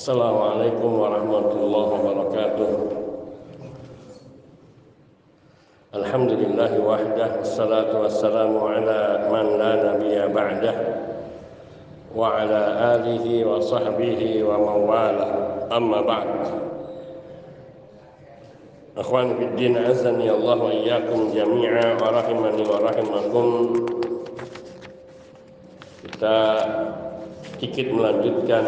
Assalamualaikum warahmatullahi wabarakatuh. Alhamdulillahi wahdah Wassalatu wassalamu ala man la nabiya ba'dah Wa ala alihi wa sahbihi wa mawala. Amma ba'd. Akhwan fiddin azani Allah wa iyyakum jami'a Wa rahimani wa rahimakum. Kita sedikit melanjutkan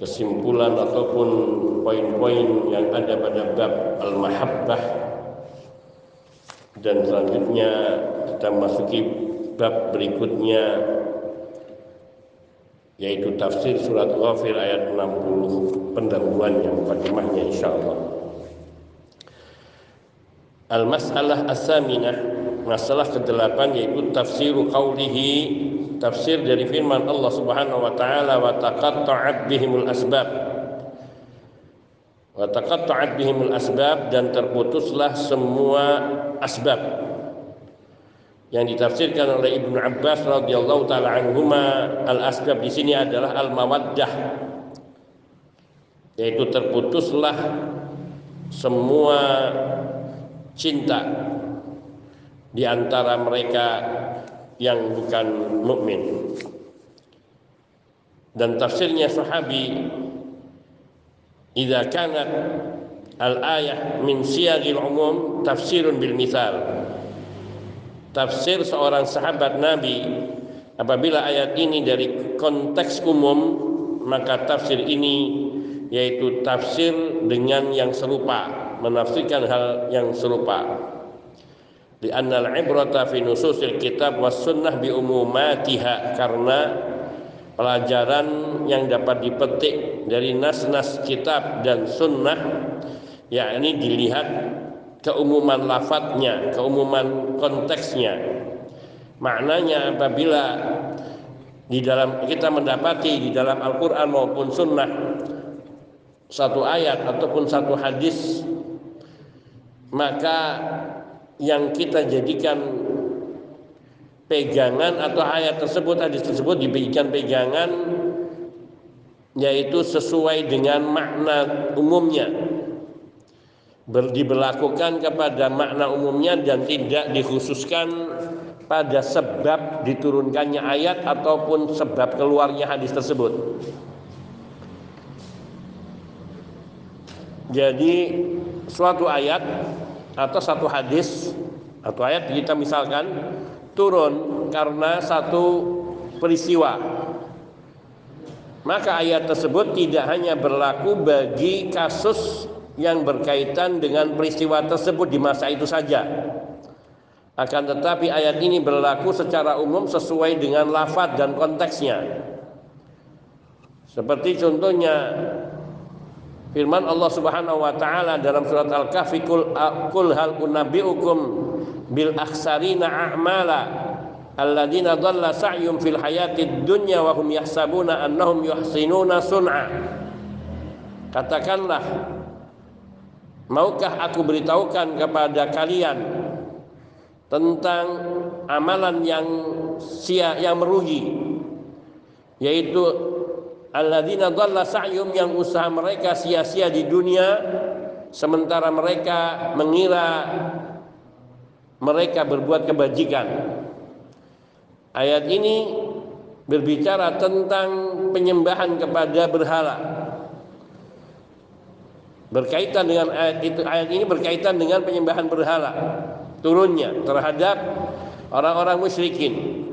kesimpulan ataupun poin-poin yang ada pada bab al-mahabbah dan selanjutnya kita masuki bab berikutnya yaitu tafsir surat Ghafir ayat 60 pendahuluan yang mukadimahnya insyaallah. Al-mas'alah as-saminah masalah ke-8 yaitu tafsir qaulihi tafsir dari firman Allah Subhanahu wa taala wa taqatta'at bihimul asbab. Wa taqatta'at bihimul asbab dan terputuslah semua asbab yang ditafsirkan oleh Ibnu Abbas radhiyallahu taala anhuma. Al-asbab di sini adalah al-mawaddah yaitu terputuslah semua cinta di antara mereka yang bukan mukmin. Dan tafsirnya sahabi idza kanat al-ayah min siyagil umum tafsirun bil misal tafsir seorang sahabat Nabi apabila ayat ini dari konteks umum maka tafsir ini yaitu tafsir dengan yang serupa menafsirkan hal yang serupa di annal ibrata fi nususil kitab was sunnah bi umumatiha karena pelajaran yang dapat dipetik dari nas-nas kitab dan sunnah yakni dilihat keumuman lafadznya, keumuman konteksnya. Maknanya apabila di dalam kita mendapati di dalam Al-Qur'an maupun sunnah satu ayat ataupun satu hadis maka yang kita jadikan pegangan atau ayat tersebut hadis tersebut diberikan pegangan yaitu sesuai dengan makna umumnya diberlakukan kepada makna umumnya dan tidak dikhususkan pada sebab diturunkannya ayat ataupun sebab keluarnya hadis tersebut. Jadi suatu ayat atau satu hadis atau ayat kita misalkan turun karena satu peristiwa maka ayat tersebut tidak hanya berlaku bagi kasus yang berkaitan dengan peristiwa tersebut di masa itu saja. Akan tetapi ayat ini berlaku secara umum sesuai dengan lafaz dan konteksnya. Seperti contohnya firman Allah Subhanahu wa taala dalam surat Al-Kahfi kul, kul hal unabbiukum bil akhsarina a'mala alladzina dhalla sa'yum fil hayatid dunya wa hum yahsabuna annahum yuhsinuna sun'a. Katakanlah Maukah aku beritahukan kepada kalian tentang amalan yang sia yang merugi yaitu alladzina dhalla sa'yum yang usaha mereka sia-sia di dunia sementara mereka mengira mereka berbuat kebajikan. Ayat ini berbicara tentang penyembahan kepada berhala berkaitan dengan ayat itu ayat ini berkaitan dengan penyembahan berhala turunnya terhadap orang-orang musyrikin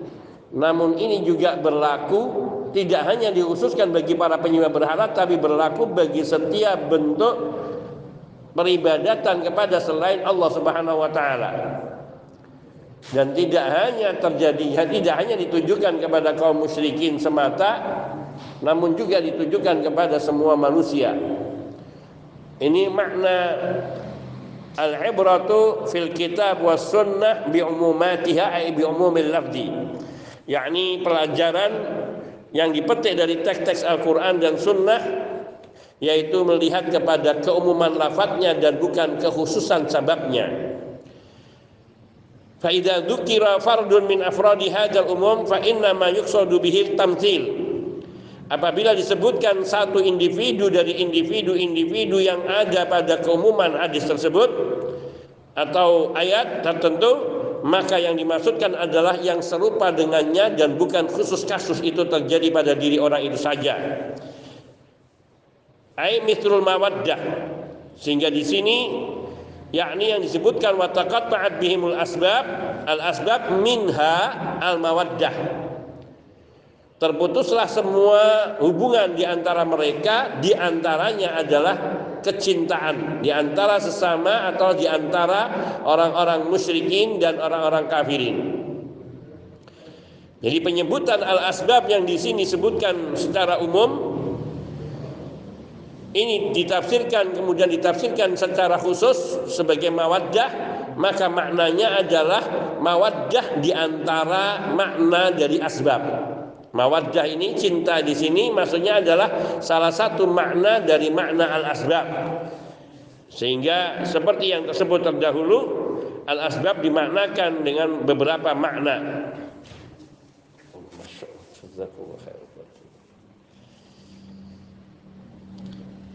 namun ini juga berlaku tidak hanya dihususkan bagi para penyembah berhala tapi berlaku bagi setiap bentuk peribadatan kepada selain Allah Subhanahu wa taala dan tidak hanya terjadi tidak hanya ditujukan kepada kaum musyrikin semata namun juga ditujukan kepada semua manusia ini makna al-ibratu fil kitab was sunnah bi umumatiha ay bi umumil lafzi. Yakni pelajaran yang dipetik dari teks-teks Al-Qur'an dan sunnah yaitu melihat kepada keumuman lafadznya dan bukan kekhususan sababnya. Fa idza dzukira fardun min afradi hadzal umum fa inna ma yuqsadu bihi tamtsil. apabila disebutkan satu individu dari individu-individu yang ada pada keumuman hadis tersebut atau ayat tertentu maka yang dimaksudkan adalah yang serupa dengannya dan bukan khusus kasus itu terjadi pada diri orang itu saja. Ai mawaddah. Sehingga di sini yakni yang disebutkan wa taqatta'at bihimul asbab al asbab minha al mawaddah. Terputuslah semua hubungan di antara mereka, di antaranya adalah kecintaan di antara sesama atau di antara orang-orang musyrikin dan orang-orang kafirin. Jadi penyebutan al-asbab yang di sini disebutkan secara umum ini ditafsirkan kemudian ditafsirkan secara khusus sebagai mawaddah maka maknanya adalah mawaddah di antara makna dari asbab. Mawaddah ini cinta di sini maksudnya adalah salah satu makna dari makna al-asbab. Sehingga seperti yang tersebut terdahulu, al-asbab dimaknakan dengan beberapa makna.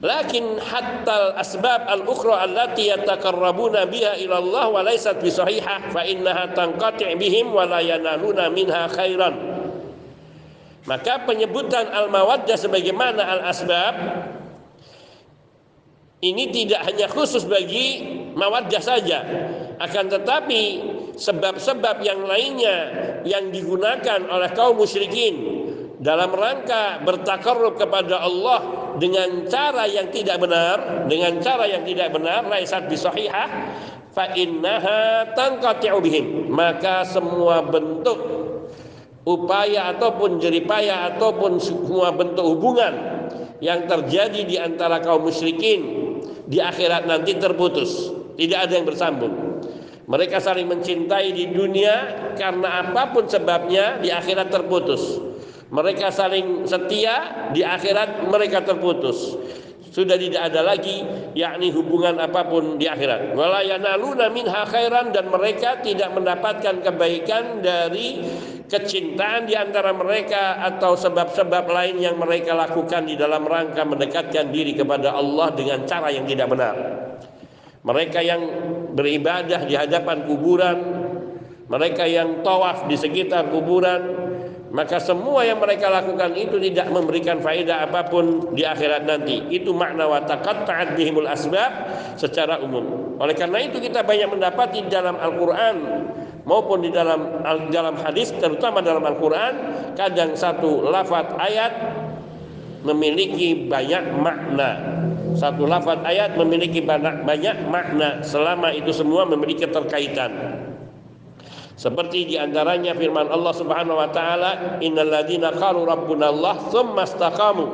Lakin hatta al-asbab al-ukhra allati yatakarrabuna biha ila Allah wa laysat bi sahihah fa innaha tanqati' bihim wa la yanaluna minha khairan. Maka penyebutan al-mawaddah sebagaimana al-asbab ini tidak hanya khusus bagi mawaddah saja, akan tetapi sebab-sebab yang lainnya yang digunakan oleh kaum musyrikin dalam rangka bertakarrub kepada Allah dengan cara yang tidak benar, dengan cara yang tidak benar, laisat bisahihah, fa innaha tanqati'u bihim. Maka semua bentuk upaya ataupun jeripaya ataupun semua bentuk hubungan yang terjadi di antara kaum musyrikin di akhirat nanti terputus, tidak ada yang bersambung. Mereka saling mencintai di dunia karena apa pun sebabnya di akhirat terputus. Mereka saling setia di akhirat mereka terputus sudah tidak ada lagi yakni hubungan apa pun di akhirat. Wala yanaluna minha khairan dan mereka tidak mendapatkan kebaikan dari kecintaan di antara mereka atau sebab-sebab lain yang mereka lakukan di dalam rangka mendekatkan diri kepada Allah dengan cara yang tidak benar. Mereka yang beribadah di hadapan kuburan mereka yang tawaf di sekitar kuburan maka semua yang mereka lakukan itu tidak memberikan faedah apa pun di akhirat nanti. Itu makna wa taqatta'at bihimul asbab secara umum. Oleh karena itu kita banyak mendapati dalam Al-Qur'an maupun di dalam dalam hadis terutama dalam Al-Qur'an kadang satu lafaz ayat memiliki banyak makna. Satu lafaz ayat memiliki banyak, banyak makna selama itu semua memiliki keterkaitan. Seperti di antaranya firman Allah Subhanahu Wa Taala, Innalladzina qalu Rabbuna Allah, thumma istaqamu.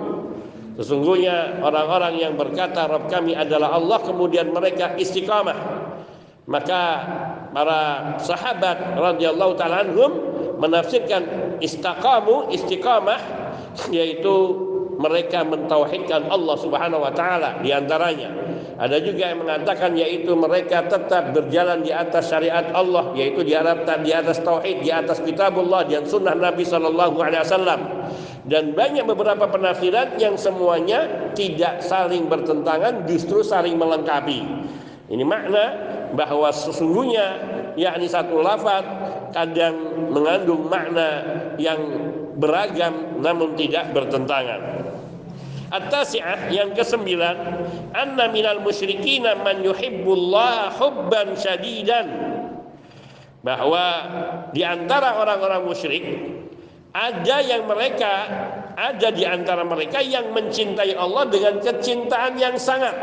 Sesungguhnya orang-orang yang berkata Rabb kami adalah Allah kemudian mereka istiqamah. Maka para sahabat radhiyallahu taala anhum menafsirkan istaqamu istiqamah yaitu mereka mentauhidkan Allah Subhanahu wa taala di antaranya ada juga yang mengatakan yaitu mereka tetap berjalan di atas syariat Allah yaitu di atas di atas tauhid, di atas kitabullah dan sunnah Nabi sallallahu alaihi wasallam. Dan banyak beberapa penafsiran yang semuanya tidak saling bertentangan justru saling melengkapi. Ini makna bahwa sesungguhnya yakni satu lafaz kadang mengandung makna yang beragam namun tidak bertentangan. At-tasi'ah yang kesembilan, anna minal musyrikin man yuhibbullah hubban syadidan. Bahwa di antara orang-orang musyrik ada yang mereka ada di antara mereka yang mencintai Allah dengan kecintaan yang sangat.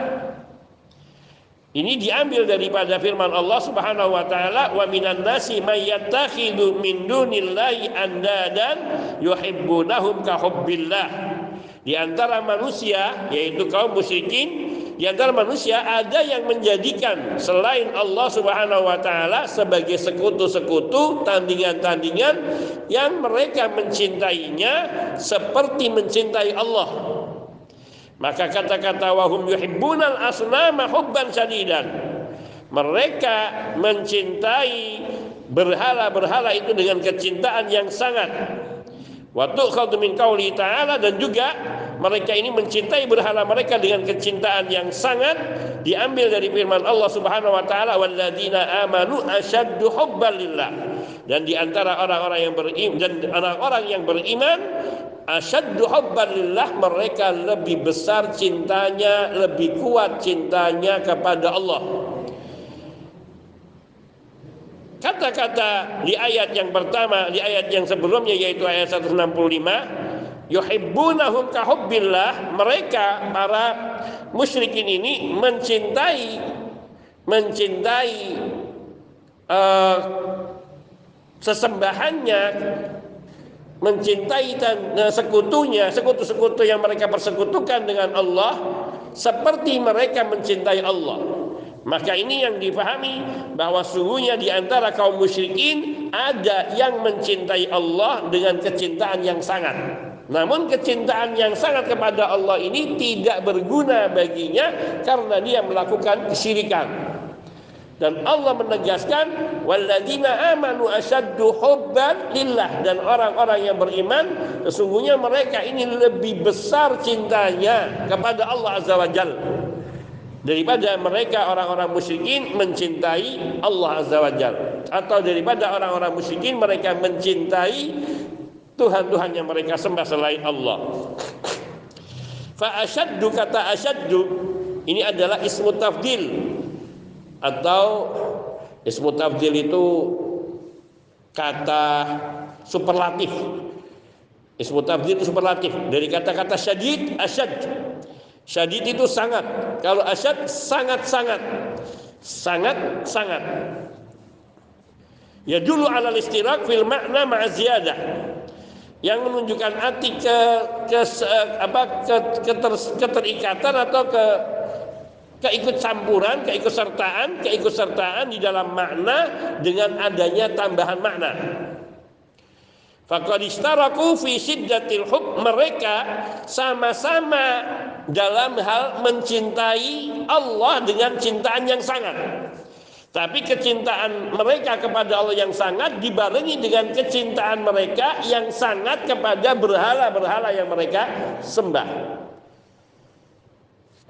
Ini diambil daripada firman Allah Subhanahu wa taala wa minan nasi may yattakhidhu min dunillahi andadan yuhibbunahum ka hubbillah. Di antara manusia yaitu kaum musyrikin di antara manusia ada yang menjadikan selain Allah Subhanahu wa taala sebagai sekutu-sekutu, tandingan-tandingan yang mereka mencintainya seperti mencintai Allah. Maka kata-kata wahum yuhibbunal asnama hubban syadidan. Mereka mencintai berhala-berhala itu dengan kecintaan yang sangat Wa tu'khadhu min qauli ta'ala dan juga mereka ini mencintai berhala mereka dengan kecintaan yang sangat diambil dari firman Allah Subhanahu wa taala walladzina amanu asyaddu hubban lillah. Dan di antara orang-orang yang beriman dan orang-orang yang beriman asyaddu hubban lillah mereka lebih besar cintanya, lebih kuat cintanya kepada Allah. Kata-kata di ayat yang pertama, di ayat yang sebelumnya yaitu ayat 165, yuhibbunahum kahubbillah, mereka para musyrikin ini mencintai mencintai uh, sesembahannya mencintai dan uh, sekutunya, sekutu-sekutu yang mereka persekutukan dengan Allah seperti mereka mencintai Allah. Maka ini yang dipahami bahwa sungguhnya di antara kaum musyrikin ada yang mencintai Allah dengan kecintaan yang sangat. Namun kecintaan yang sangat kepada Allah ini tidak berguna baginya karena dia melakukan kesyirikan. Dan Allah menegaskan walladzina amanu asyaddu hubban lillah dan orang-orang yang beriman sesungguhnya mereka ini lebih besar cintanya kepada Allah Azza wa Jalla daripada mereka orang-orang musyrikin mencintai Allah Azza wa Jalla atau daripada orang-orang musyrikin mereka mencintai Tuhan-Tuhan yang mereka sembah selain Allah. Fa asyaddu kata asyaddu ini adalah ismu tafdil atau ismu tafdil itu kata superlatif. Ismu tafdil itu superlatif dari kata-kata syadid asyad Syadid itu sangat. Kalau asyad sangat-sangat. Sangat-sangat. Ya dulu ala istirak fil makna ma'ziyadah. Yang menunjukkan arti ke, ke apa ke, keter, keterikatan atau ke keikut campuran, keikut sertaan, keikut sertaan di dalam makna dengan adanya tambahan makna. Fi hub mereka sama-sama dalam hal mencintai Allah dengan cintaan yang sangat. Tapi kecintaan mereka kepada Allah yang sangat dibarengi dengan kecintaan mereka yang sangat kepada berhala-berhala yang mereka sembah.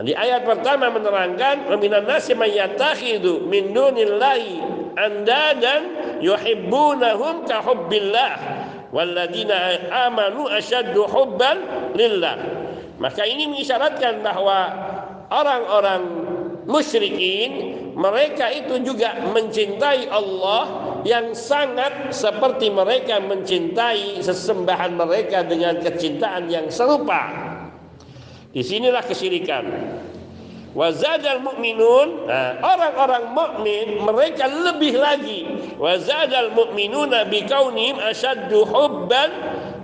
Di ayat pertama menerangkan minan nasi mayyatakhidhu min dunillahi andadan yuhibbunahum ka hubbillah walladzina amanu asyaddu hubban lillah maka ini mengisyaratkan bahwa orang-orang musyrikin mereka itu juga mencintai Allah yang sangat seperti mereka mencintai sesembahan mereka dengan kecintaan yang serupa. Di sinilah kesyirikan. Wazadal mu'minun nah, orang-orang mukmin mereka lebih lagi. Wazadal mu'minuna bikaunihim asyaddu hubban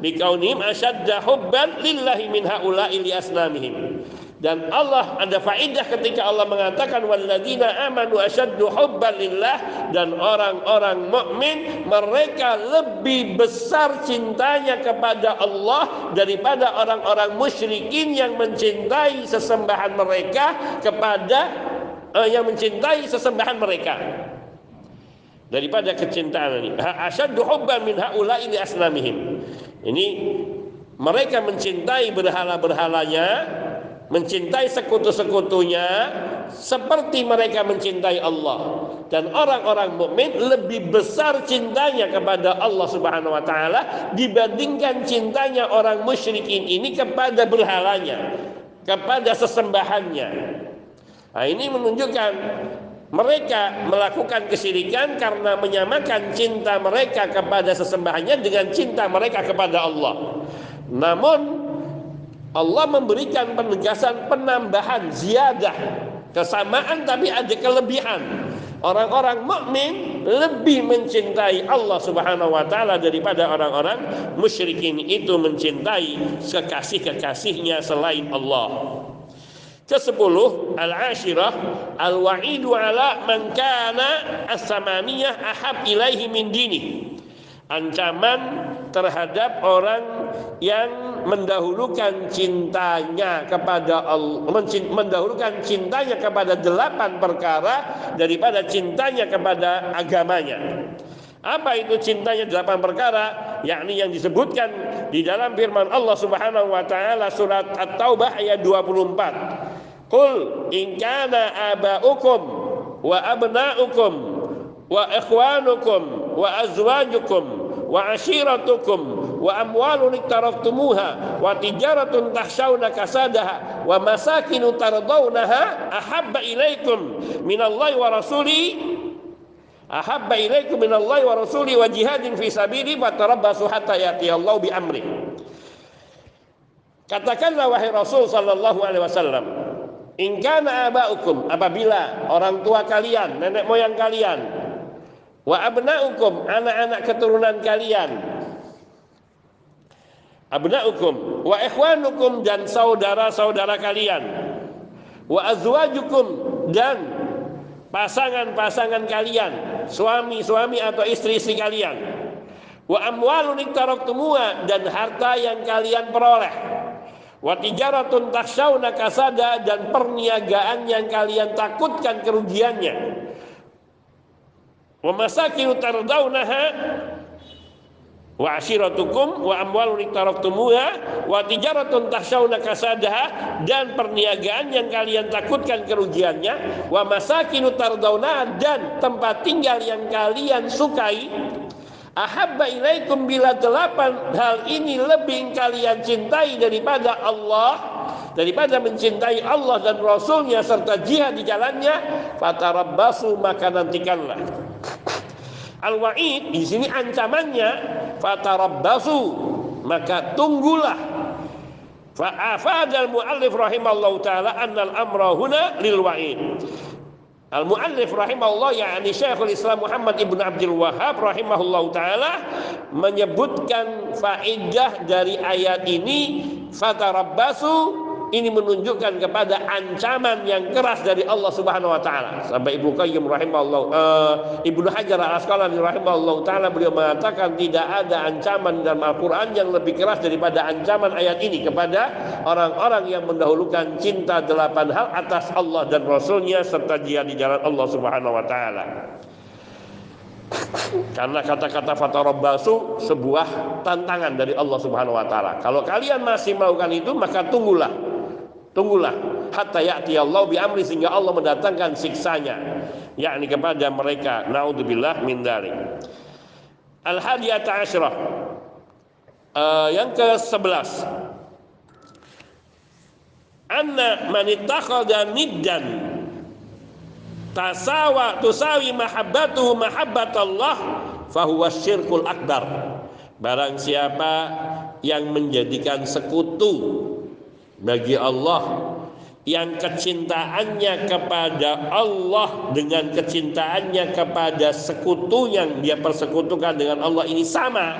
bikaunihim asyadda hubban lillahi min haula'i li asnamihim dan Allah ada faidah ketika Allah mengatakan walladzina amanu asyaddu hubban lillah dan orang-orang mukmin mereka lebih besar cintanya kepada Allah daripada orang-orang musyrikin yang mencintai sesembahan mereka kepada uh, yang mencintai sesembahan mereka. Daripada kecintaan ini. Asyaddu hubban min haula'i li asnamihim. Ini mereka mencintai berhala-berhalanya mencintai sekutu-sekutunya seperti mereka mencintai Allah dan orang-orang mukmin lebih besar cintanya kepada Allah Subhanahu wa taala dibandingkan cintanya orang musyrikin ini kepada berhalanya kepada sesembahannya nah, ini menunjukkan mereka melakukan kesyirikan karena menyamakan cinta mereka kepada sesembahannya dengan cinta mereka kepada Allah. Namun Allah memberikan penegasan penambahan ziyadah kesamaan tapi ada kelebihan orang-orang mukmin lebih mencintai Allah Subhanahu wa taala daripada orang-orang musyrikin itu mencintai kekasih-kekasihnya selain Allah. Kesepuluh al-ashirah al-wa'idu ala man kana as-samaniyah ahab ilaihi min dini. Ancaman terhadap orang yang mendahulukan cintanya kepada Allah mendahulukan cintanya kepada delapan perkara daripada cintanya kepada agamanya apa itu cintanya delapan perkara yakni yang disebutkan di dalam firman Allah Subhanahu wa taala surat At-Taubah ayat 24. Qul in kana aba'ukum wa abna'ukum wa ikhwanukum wa azwajukum wa ashiratukum wa amwalun iktaraftumuha wa tijaratun tahshawna kasadaha wa masakinu tardawnaha ahabba ilaikum minallahi wa rasuli ahabba ilaikum minallahi wa rasuli wa jihadin fi sabili fatarabbasu hatta yati Allah bi amri. Katakanlah wahai Rasul sallallahu alaihi wasallam, in kana abaukum apabila orang tua kalian, nenek moyang kalian, wa abnaukum anak-anak keturunan kalian, abnaukum wa ikhwanukum dan saudara-saudara kalian, wa azwajukum dan pasangan-pasangan kalian, suami-suami atau istri-istri kalian. Wa amwalun iktaraftumua dan harta yang kalian peroleh. Wa tijaratun takhshawna kasada dan perniagaan yang kalian takutkan kerugiannya. Wa masakin tardawnaha wa ashiratukum wa amwalun iktaraftumuha wa tijaratun tahsyawna kasadaha dan perniagaan yang kalian takutkan kerugiannya. Wa masakinu tardawna dan tempat tinggal yang kalian sukai. Ahabba ilaikum bila delapan hal ini lebih kalian cintai daripada Allah daripada mencintai Allah dan Rasulnya serta jihad di jalannya fatarabbasu maka nantikanlah. Al-wa'id di sini ancamannya fatarabbasu maka tunggulah. Fa'afad al-muallif rahimallahu taala annal amra huna lil wa'id. Al-Muallif rahimahullah yakni Syekhul Islam Muhammad Ibn Abdul Wahab rahimahullah taala menyebutkan faedah dari ayat ini fatarabbasu ini menunjukkan kepada ancaman yang keras dari Allah Subhanahu wa taala. Sampai Ibnu Qayyim rahimahullah uh, Ibnu Hajar Al-Asqalani rahimahullah taala beliau mengatakan tidak ada ancaman dalam Al-Qur'an yang lebih keras daripada ancaman ayat ini kepada orang-orang yang mendahulukan cinta delapan hal atas Allah dan Rasulnya serta jihad di jalan Allah Subhanahu wa taala. Karena kata-kata fatarabbasu sebuah tantangan dari Allah Subhanahu wa taala. Kalau kalian masih melakukan itu maka tunggulah Tunggulah. Hatta ya'ti Allah bi amri sehingga Allah mendatangkan siksanya. Yakni kepada mereka. Naudzubillah min dzalik. Al hadiyata asyrah. Uh, yang ke-11 anna man ittakhadha niddan. Tasawa tusawi mahabbatuhu mahabbatallah fahuwa syirkul akbar. Barang siapa yang menjadikan sekutu bagi Allah yang kecintaannya kepada Allah dengan kecintaannya kepada sekutu yang dia persekutukan dengan Allah ini sama.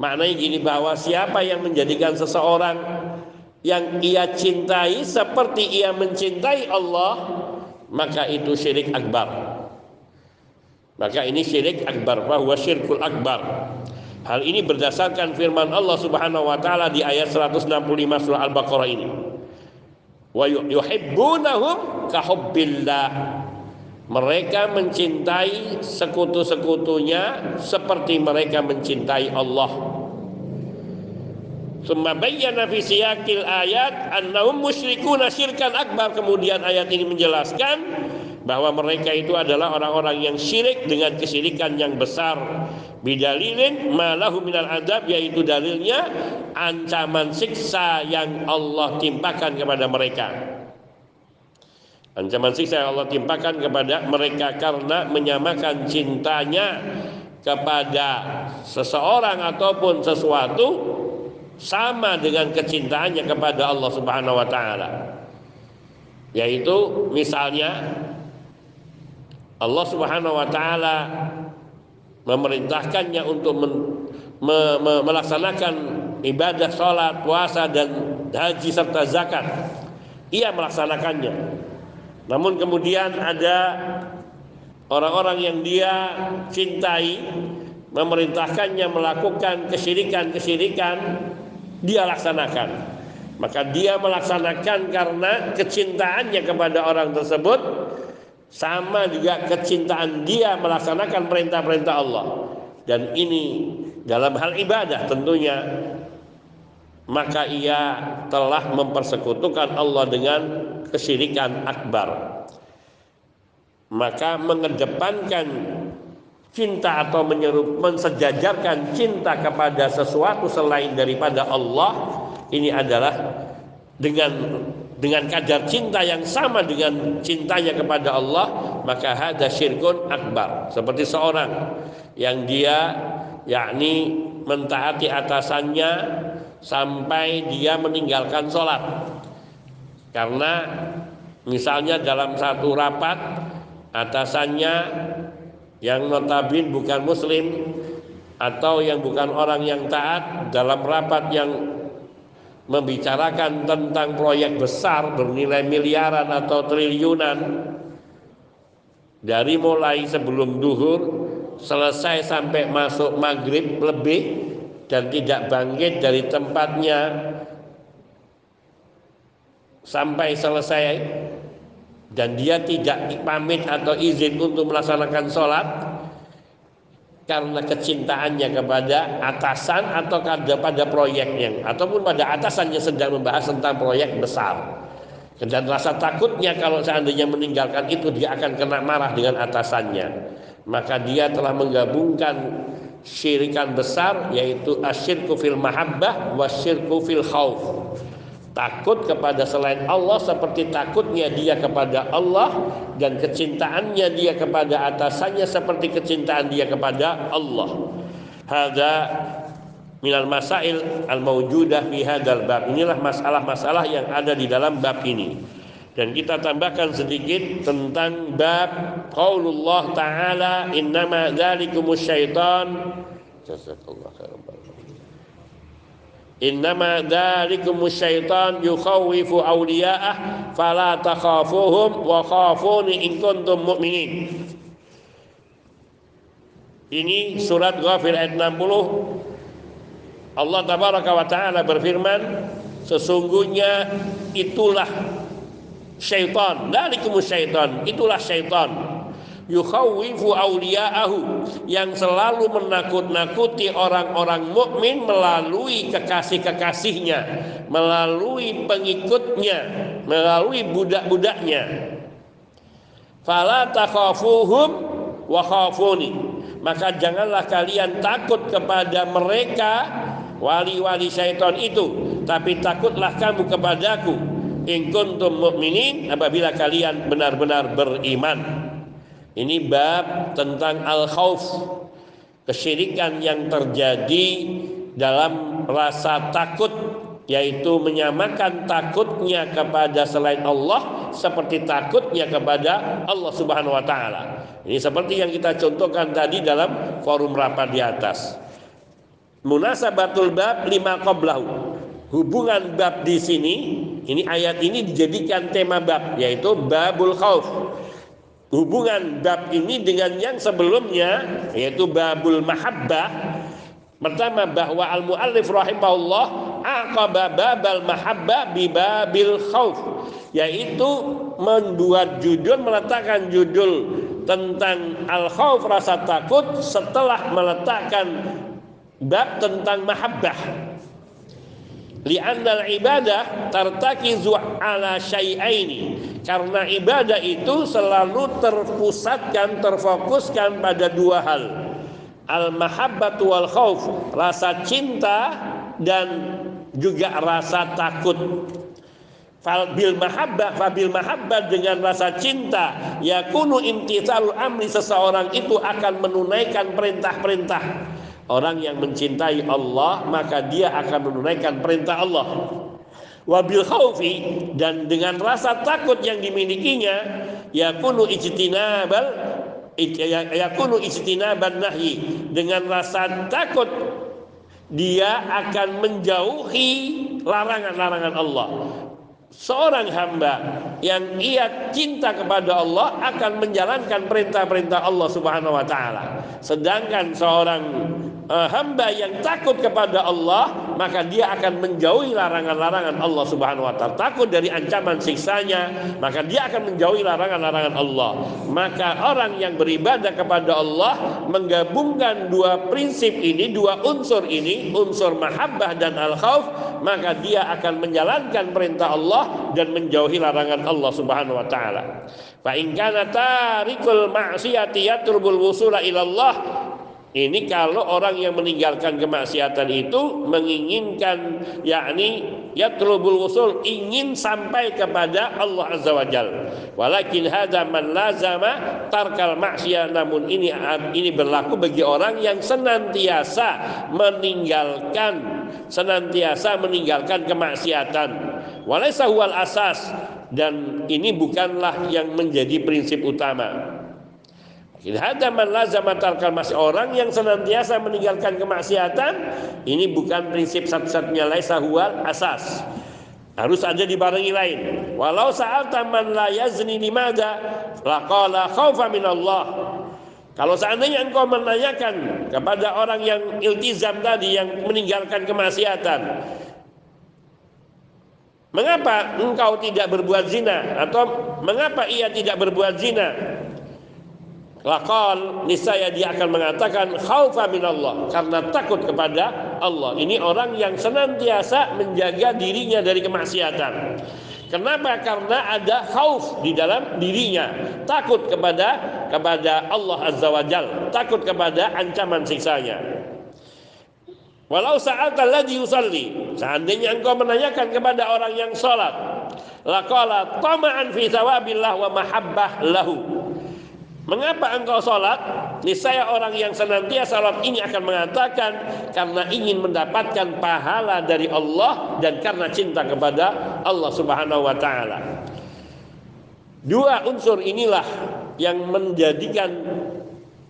Maknanya gini bahwa siapa yang menjadikan seseorang yang ia cintai seperti ia mencintai Allah, maka itu syirik akbar. Maka ini syirik akbar, bahwa syirkul akbar. Hal ini berdasarkan firman Allah Subhanahu wa taala di ayat 165 surah Al-Baqarah ini. Wa yuhibbunahum kahubbillah. Mereka mencintai sekutu-sekutunya seperti mereka mencintai Allah. Summa bayyana fi siyaqil ayat annahum musyrikuna syirkan akbar. Kemudian ayat ini menjelaskan bahwa mereka itu adalah orang-orang yang syirik dengan kesyirikan yang besar. Bidalilin malahu minal adab yaitu dalilnya ancaman siksa yang Allah timpakan kepada mereka. Ancaman siksa yang Allah timpakan kepada mereka karena menyamakan cintanya kepada seseorang ataupun sesuatu sama dengan kecintaannya kepada Allah Subhanahu wa taala. Yaitu misalnya Allah Subhanahu wa taala memerintahkannya untuk men, me, me, melaksanakan ibadah sholat, puasa dan haji serta zakat. Ia melaksanakannya. Namun kemudian ada orang-orang yang dia cintai memerintahkannya melakukan kesyirikan-kesyirikan dia laksanakan. Maka dia melaksanakan karena kecintaannya kepada orang tersebut sama juga kecintaan dia melaksanakan perintah-perintah Allah. Dan ini dalam hal ibadah tentunya. Maka ia telah mempersekutukan Allah dengan kesyirikan akbar. Maka mengedepankan cinta atau menyerup mensejajarkan cinta kepada sesuatu selain daripada Allah ini adalah dengan dengan kadar cinta yang sama dengan cintanya kepada Allah maka ada syirkun akbar. Seperti seorang yang dia yakni mentaati atasannya sampai dia meninggalkan sholat. Karena misalnya dalam satu rapat atasannya yang notabin bukan muslim atau yang bukan orang yang taat dalam rapat yang membicarakan tentang proyek besar bernilai miliaran atau triliunan. Dari mulai sebelum duhur selesai sampai masuk maghrib lebih dan tidak bangkit dari tempatnya. Sampai selesai dan dia tidak pamit atau izin untuk melaksanakan sholat karena kecintaannya kepada atasan atau pada proyeknya. Ataupun pada atasan yang sedang membahas tentang proyek besar. Dan rasa takutnya kalau seandainya meninggalkan itu dia akan kena marah dengan atasannya. Maka dia telah menggabungkan syirikan besar yaitu asyirku fil mahabbah wasyirku fil khauf takut kepada selain Allah seperti takutnya dia kepada Allah dan kecintaannya dia kepada atasannya seperti kecintaan dia kepada Allah. Hadza minal masail al maujudah fi hadzal bab. Inilah masalah-masalah yang ada di dalam bab ini. Dan kita tambahkan sedikit tentang bab qaulullah taala innama dzalikumus syaitan. Jazakallahu khairan Innama dzalikumus syaitan yukhawifu awliya'ah fala takhafuhum wa khafuni in kuntum mu'minin. Ini surat Ghafir ayat 60 Allah tabaraka wa taala berfirman sesungguhnya itulah syaitan. Dalikumus syaitan itulah syaitan yukhawifu awliya'ahu yang selalu menakut-nakuti orang-orang mukmin melalui kekasih-kekasihnya melalui pengikutnya melalui budak-budaknya. Fala takhafuhum wa khafuni. Maka janganlah kalian takut kepada mereka wali-wali syaitan itu tapi takutlah kamu kepadaku. In kuntum mu'minin apabila kalian benar-benar beriman. Ini bab tentang al-khauf, kesyirikan yang terjadi dalam rasa takut yaitu menyamakan takutnya kepada selain Allah seperti takutnya kepada Allah Subhanahu wa taala. Ini seperti yang kita contohkan tadi dalam forum rapat di atas. Munasabatul bab lima qablahu hubungan bab di sini ini ayat ini dijadikan tema bab yaitu babul khauf hubungan bab ini dengan yang sebelumnya yaitu babul mahabbah. Pertama bahwa al muallif rahimahullah aqaba babal mahabbah bi babil khauf yaitu membuat judul meletakkan judul tentang al khauf rasa takut setelah meletakkan bab tentang mahabbah li'annal ibadah tartakizu ala syai'aini. Karena ibadah itu selalu terpusatkan terfokuskan pada dua hal. Al mahabbatu wal khauf rasa cinta dan juga rasa takut. Fal bil mahabbah fabil mahabbah dengan rasa cinta yakunu imtithalul amri seseorang itu akan menunaikan perintah-perintah Orang yang mencintai Allah maka dia akan menunaikan perintah Allah. Wabil khaufi dan dengan rasa takut yang dimilikinya yakunu ijtinabal ya, yakunu ijtinaban nahyi dengan rasa takut dia akan menjauhi larangan-larangan Allah seorang hamba yang ia cinta kepada Allah akan menjalankan perintah-perintah Allah Subhanahu wa taala. Sedangkan seorang uh, hamba yang takut kepada Allah maka dia akan menjauhi larangan-larangan Allah Subhanahu wa taala. Takut dari ancaman siksanya, maka dia akan menjauhi larangan-larangan Allah. Maka orang yang beribadah kepada Allah menggabungkan dua prinsip ini, dua unsur ini, unsur mahabbah dan al-khauf, maka dia akan menjalankan perintah Allah dan menjauhi larangan Allah Subhanahu wa taala. Fa in kana tarikul ma'siyati yatrubul wusula ilallah ini kalau orang yang meninggalkan kemaksiatan itu menginginkan yakni yatlubul usul ingin sampai kepada Allah Azza wa Jal. Walakin hadza man lazama tarkal maksiyah namun ini ini berlaku bagi orang yang senantiasa meninggalkan senantiasa meninggalkan kemaksiatan. Walaysa huwal asas dan ini bukanlah yang menjadi prinsip utama. Hada lazama tarkal orang yang senantiasa meninggalkan kemaksiatan ini bukan prinsip satu-satunya laisa huwal asas. Harus ada dibarengi lain. Walau saat man la yazni limada laqala khaufa min Allah. Kalau seandainya engkau menanyakan kepada orang yang iltizam tadi yang meninggalkan kemaksiatan, mengapa engkau tidak berbuat zina atau mengapa ia tidak berbuat zina? Lakal niscaya dia akan mengatakan khaufa Allah karena takut kepada Allah. Ini orang yang senantiasa menjaga dirinya dari kemaksiatan. Kenapa? Karena ada khauf di dalam dirinya, takut kepada kepada Allah Azza wa Jal, takut kepada ancaman siksanya. Walau saat alladhi yusalli, seandainya engkau menanyakan kepada orang yang sholat, laqala tama'an fi wa mahabbah lahu Mengapa engkau sholat? Niscaya orang yang senantiasa sholat ini akan mengatakan karena ingin mendapatkan pahala dari Allah dan karena cinta kepada Allah Subhanahu wa taala. Dua unsur inilah yang menjadikan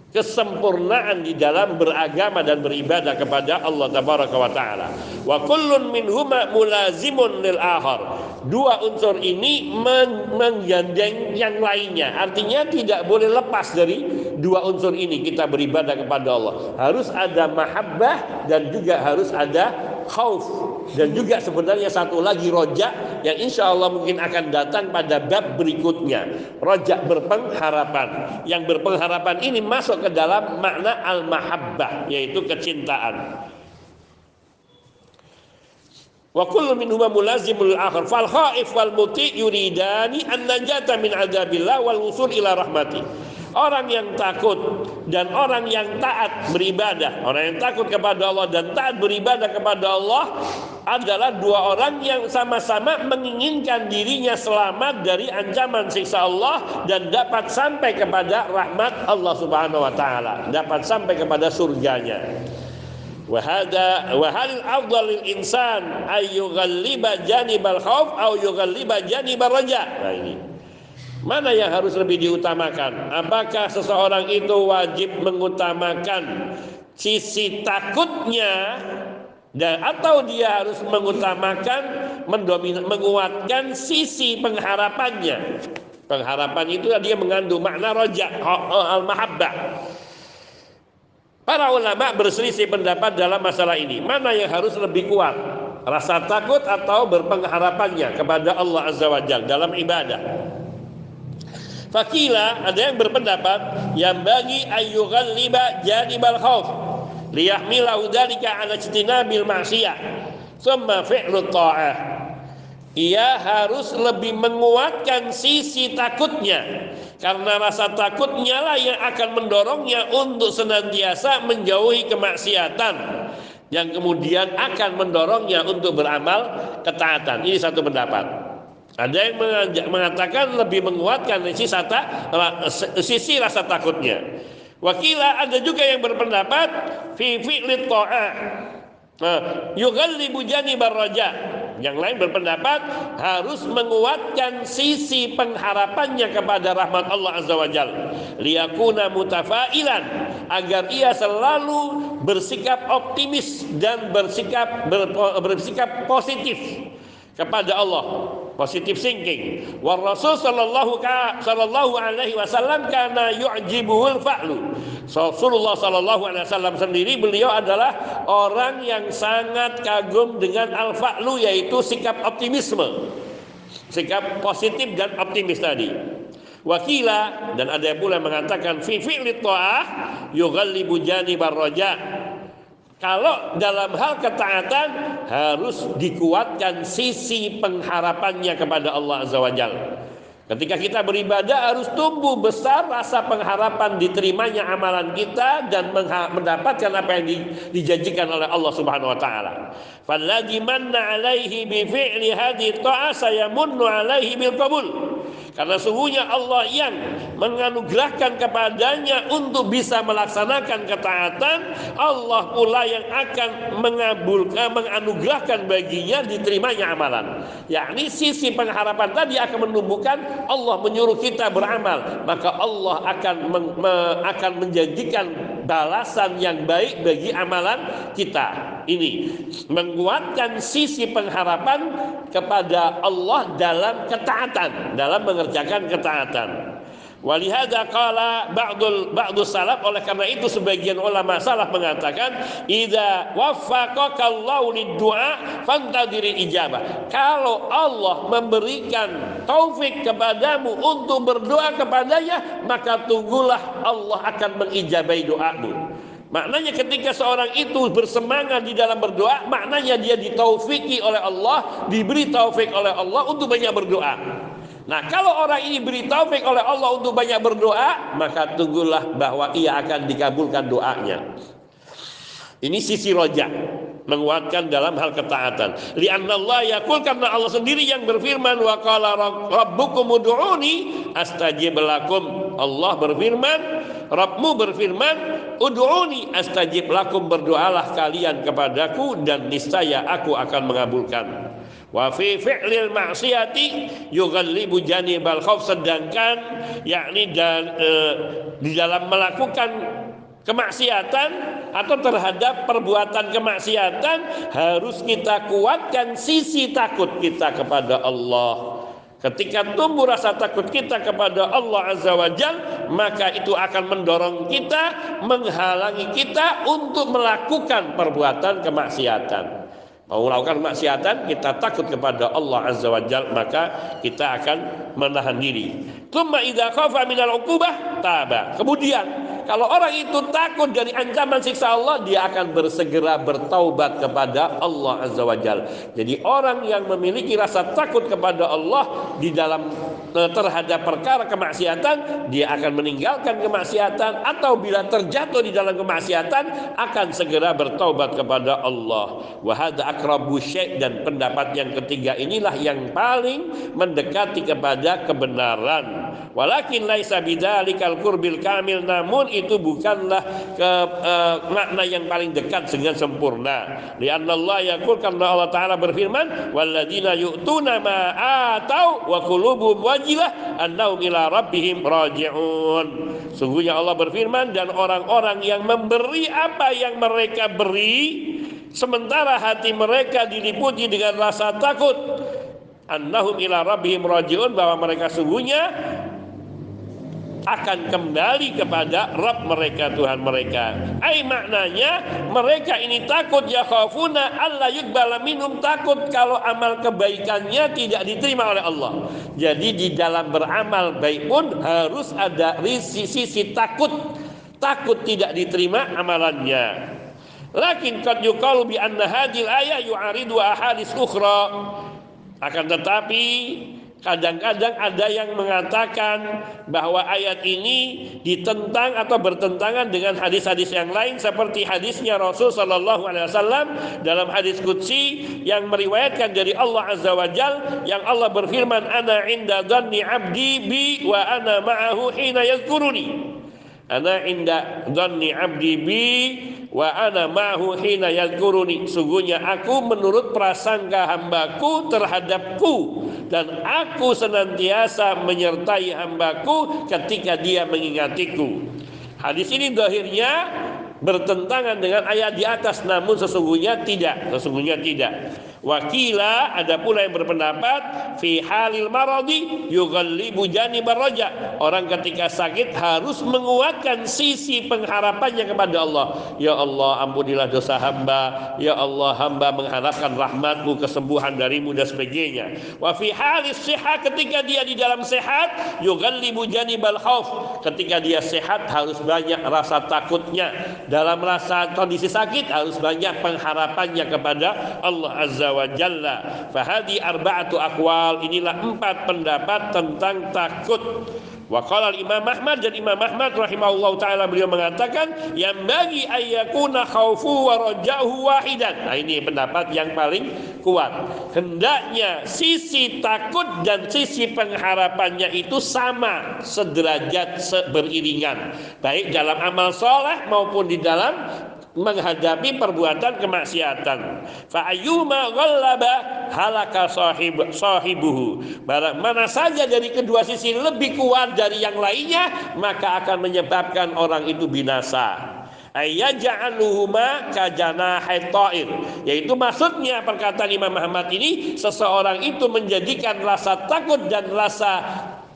kesempurnaan di dalam beragama dan beribadah kepada Allah tabaraka wa taala. Wa kullun minhuma mulazimun lil akhar. Dua unsur ini menggandeng yang lainnya. Artinya tidak boleh lepas dari dua unsur ini kita beribadah kepada Allah. Harus ada mahabbah dan juga harus ada khauf. Dan juga sebenarnya satu lagi rojak yang insya Allah mungkin akan datang pada bab berikutnya. Rojak berpengharapan. Yang berpengharapan ini masuk ke dalam makna al-mahabbah yaitu kecintaan. Wa kullu minhuma mulazimul akhar fal khaif wal muti yuridani an najata min adabillah wal usul ila rahmati Orang yang takut dan orang yang taat beribadah, orang yang takut kepada Allah dan taat beribadah kepada Allah adalah dua orang yang sama-sama menginginkan dirinya selamat dari ancaman siksa Allah dan dapat sampai kepada rahmat Allah Subhanahu wa taala, dapat sampai kepada surganya. Wahada wahalil afdal insan janibal khauf au yughalliba. Nah ini. Mana yang harus lebih diutamakan? Apakah seseorang itu wajib mengutamakan sisi takutnya dan atau dia harus mengutamakan mendomin, menguatkan sisi pengharapannya? Pengharapan itu dia mengandung makna roja al-mahabbah. Para ulama berselisih pendapat dalam masalah ini. Mana yang harus lebih kuat? Rasa takut atau berpengharapannya kepada Allah Azza wa Jalla dalam ibadah? Fakila ada yang berpendapat yang bagi ayyughal liba janibal khauf liyahmilahu dzalika ala ijtinabil ma'siyah thumma fi'lu ta'ah. Ia harus lebih menguatkan sisi takutnya karena rasa takutnya lah yang akan mendorongnya untuk senantiasa menjauhi kemaksiatan yang kemudian akan mendorongnya untuk beramal ketaatan. Ini satu pendapat ada yang mengatakan lebih menguatkan sisi, sata, sisi rasa takutnya. Wakila ada juga yang berpendapat fi fi'lit ta'ah. Raja. Yang lain berpendapat harus menguatkan sisi pengharapannya kepada rahmat Allah Azza wa Jal. Liyakuna mutafailan agar ia selalu bersikap optimis dan bersikap bersikap positif kepada Allah positive thinking. Wa Rasul sallallahu sallallahu alaihi wasallam karena yu'jibuhul fa'lu. Rasulullah sallallahu alaihi wasallam sendiri beliau adalah orang yang sangat kagum dengan al-fa'lu yaitu sikap optimisme. Sikap positif dan optimis tadi. Wakila dan ada pula yang mengatakan fi fi'li ta'ah yughallibu janibar raja kalau dalam hal ketaatan harus dikuatkan sisi pengharapannya kepada Allah Azza wa Jalla. Ketika kita beribadah harus tumbuh besar rasa pengharapan diterimanya amalan kita dan mendapatkan apa yang dijanjikan oleh Allah Subhanahu wa taala. Falladhi manna alaihi bi fi'li hadhihi ta'ah sayamunnu alaihi bil qabul. Karena sungguhnya Allah yang menganugerahkan kepadanya untuk bisa melaksanakan ketaatan, Allah pula yang akan mengabulkan, menganugerahkan baginya diterimanya amalan. Yakni sisi pengharapan tadi akan menumbuhkan Allah menyuruh kita beramal, maka Allah akan me, akan menjanjikan balasan yang baik bagi amalan kita. Ini menguatkan sisi pengharapan kepada Allah dalam ketaatan, dalam mengerjakan ketaatan. Walihada qala ba'dul ba'du salaf oleh karena itu sebagian ulama salaf mengatakan idza waffaqaka Allah lid-du'a fantadhiril ijabah. Kalau Allah memberikan taufik kepadamu untuk berdoa kepadanya, maka tunggulah Allah akan mengijabahi doamu. Maknanya ketika seorang itu bersemangat di dalam berdoa, maknanya dia ditaufiki oleh Allah, diberi taufik oleh Allah untuk banyak berdoa. Nah, kalau orang ini beri taufik oleh Allah untuk banyak berdoa, maka tunggulah bahwa ia akan dikabulkan doanya. Ini sisi roja menguatkan dalam hal ketaatan. Lianna Allah yakul karena Allah sendiri yang berfirman wa qala rabbukum ud'uni astajib lakum. Allah berfirman, Rabbmu berfirman, ud'uni astajib lakum berdoalah kalian kepadaku dan niscaya aku akan mengabulkan. Wa fi fi'lil ma'siyati yughallibu janibal khauf sedangkan yakni dan, e, di dalam melakukan kemaksiatan atau terhadap perbuatan kemaksiatan harus kita kuatkan sisi takut kita kepada Allah. Ketika tumbuh rasa takut kita kepada Allah Azza wa Jal, maka itu akan mendorong kita, menghalangi kita untuk melakukan perbuatan kemaksiatan mau melakukan maksiatan kita takut kepada Allah Azza wa Jal maka kita akan menahan diri. Kemudian kalau orang itu takut dari ancaman siksa Allah, dia akan bersegera bertaubat kepada Allah Azza wa. Jadi orang yang memiliki rasa takut kepada Allah di dalam eh, terhadap perkara kemaksiatan, dia akan meninggalkan kemaksiatan atau bila terjatuh di dalam kemaksiatan akan segera bertaubat kepada Allah. Wahada akrabu syekh dan pendapat yang ketiga inilah yang paling mendekati kepada kebenaran. Walakin laisa bidzalikal qurbil kamil namun itu bukanlah ke, uh, makna yang paling dekat dengan sempurna. Lianna Allah yaqul karena Allah taala berfirman, "Walladzina yu'tuna ma atau wa qulubuhum wajilah annahum ila rabbihim raji'un." Sungguhnya Allah berfirman dan orang-orang yang memberi apa yang mereka beri sementara hati mereka diliputi dengan rasa takut annahum ila rabbihim raji'un bahwa mereka sungguhnya akan kembali kepada Rabb mereka Tuhan mereka. Ai maknanya mereka ini takut ya khafuna Allah yukbala minum takut kalau amal kebaikannya tidak diterima oleh Allah. Jadi di dalam beramal baik pun harus ada sisi, sisi takut takut tidak diterima amalannya. Lakin qad yuqalu bi anna hadhil ayat yu'aridu ahadits ukhra. Akan tetapi Kadang-kadang ada yang mengatakan bahwa ayat ini ditentang atau bertentangan dengan hadis-hadis yang lain seperti hadisnya Rasul Shallallahu Alaihi Wasallam dalam hadis Qudsi yang meriwayatkan dari Allah Azza wa Jal yang Allah berfirman Ana inda dhanni abdi bi wa ana ma'ahu hina yazkuruni Ana inda dhanni abdi bi wa ana ma'hu hina yadhkuruni. Sungguhnya aku menurut prasangka hambaku terhadapku. Dan aku senantiasa menyertai hambaku ketika dia mengingatiku. Hadis ini dohirnya bertentangan dengan ayat di atas. Namun sesungguhnya tidak. Sesungguhnya tidak Wakila ada pula yang berpendapat fi halil maradi yughallibu janibar raja. Orang ketika sakit harus menguatkan sisi pengharapannya kepada Allah. Ya Allah, ampunilah dosa hamba. Ya Allah, hamba mengharapkan rahmatmu, kesembuhan darimu dan sebagainya. Wa fi halis sehat ketika dia di dalam sehat yughallibu janibal khauf. Ketika dia sehat harus banyak rasa takutnya. Dalam rasa kondisi sakit harus banyak pengharapannya kepada Allah Azza wa Jalla. Fahadi arba'atu akwal. Inilah empat pendapat tentang takut. Wa qala Imam Ahmad dan Imam Ahmad rahimahullah taala beliau mengatakan yang bagi ayakuna khaufu wa rajahu wahidan. Nah ini pendapat yang paling kuat. Hendaknya sisi takut dan sisi pengharapannya itu sama, sederajat, beriringan. Baik dalam amal soleh maupun di dalam menghadapi perbuatan kemaksiatan. Fa ayyuma ghallaba halaka sahib sahibuhu. Barang mana saja dari kedua sisi lebih kuat dari yang lainnya, maka akan menyebabkan orang itu binasa ayaj'aluhuma kajana haitair yaitu maksudnya perkataan Imam Muhammad ini seseorang itu menjadikan rasa takut dan rasa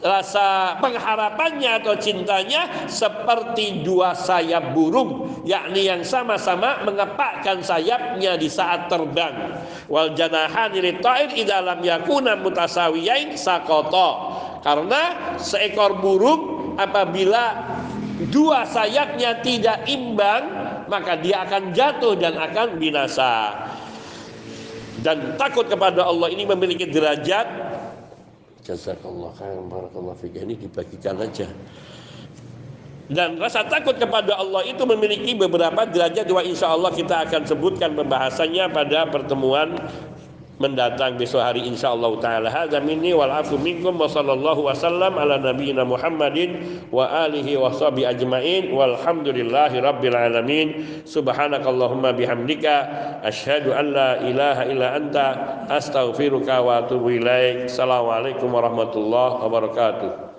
rasa pengharapannya atau cintanya seperti dua sayap burung yakni yang sama-sama mengepakkan sayapnya di saat terbang. Wal janahan ta'ir idalam yakuna mutasawiyain sakoto karena seekor burung apabila dua sayapnya tidak imbang maka dia akan jatuh dan akan binasa. Dan takut kepada Allah ini memiliki derajat Jazakallah khairan barakallahu fiik. Ini dibagikan aja. Dan rasa takut kepada Allah itu memiliki beberapa derajat dua insya Allah kita akan sebutkan pembahasannya pada pertemuan mendatang besok hari insyaallah taala. Hadza minni wal afu minkum wa sallallahu ala nabiyyina Muhammadin wa alihi wa sahbi ajmain. Walhamdulillahi rabbil alamin. Subhanakallahumma bihamdika asyhadu an la ilaha illa anta astaghfiruka wa atubu ilaik. Assalamualaikum warahmatullahi wabarakatuh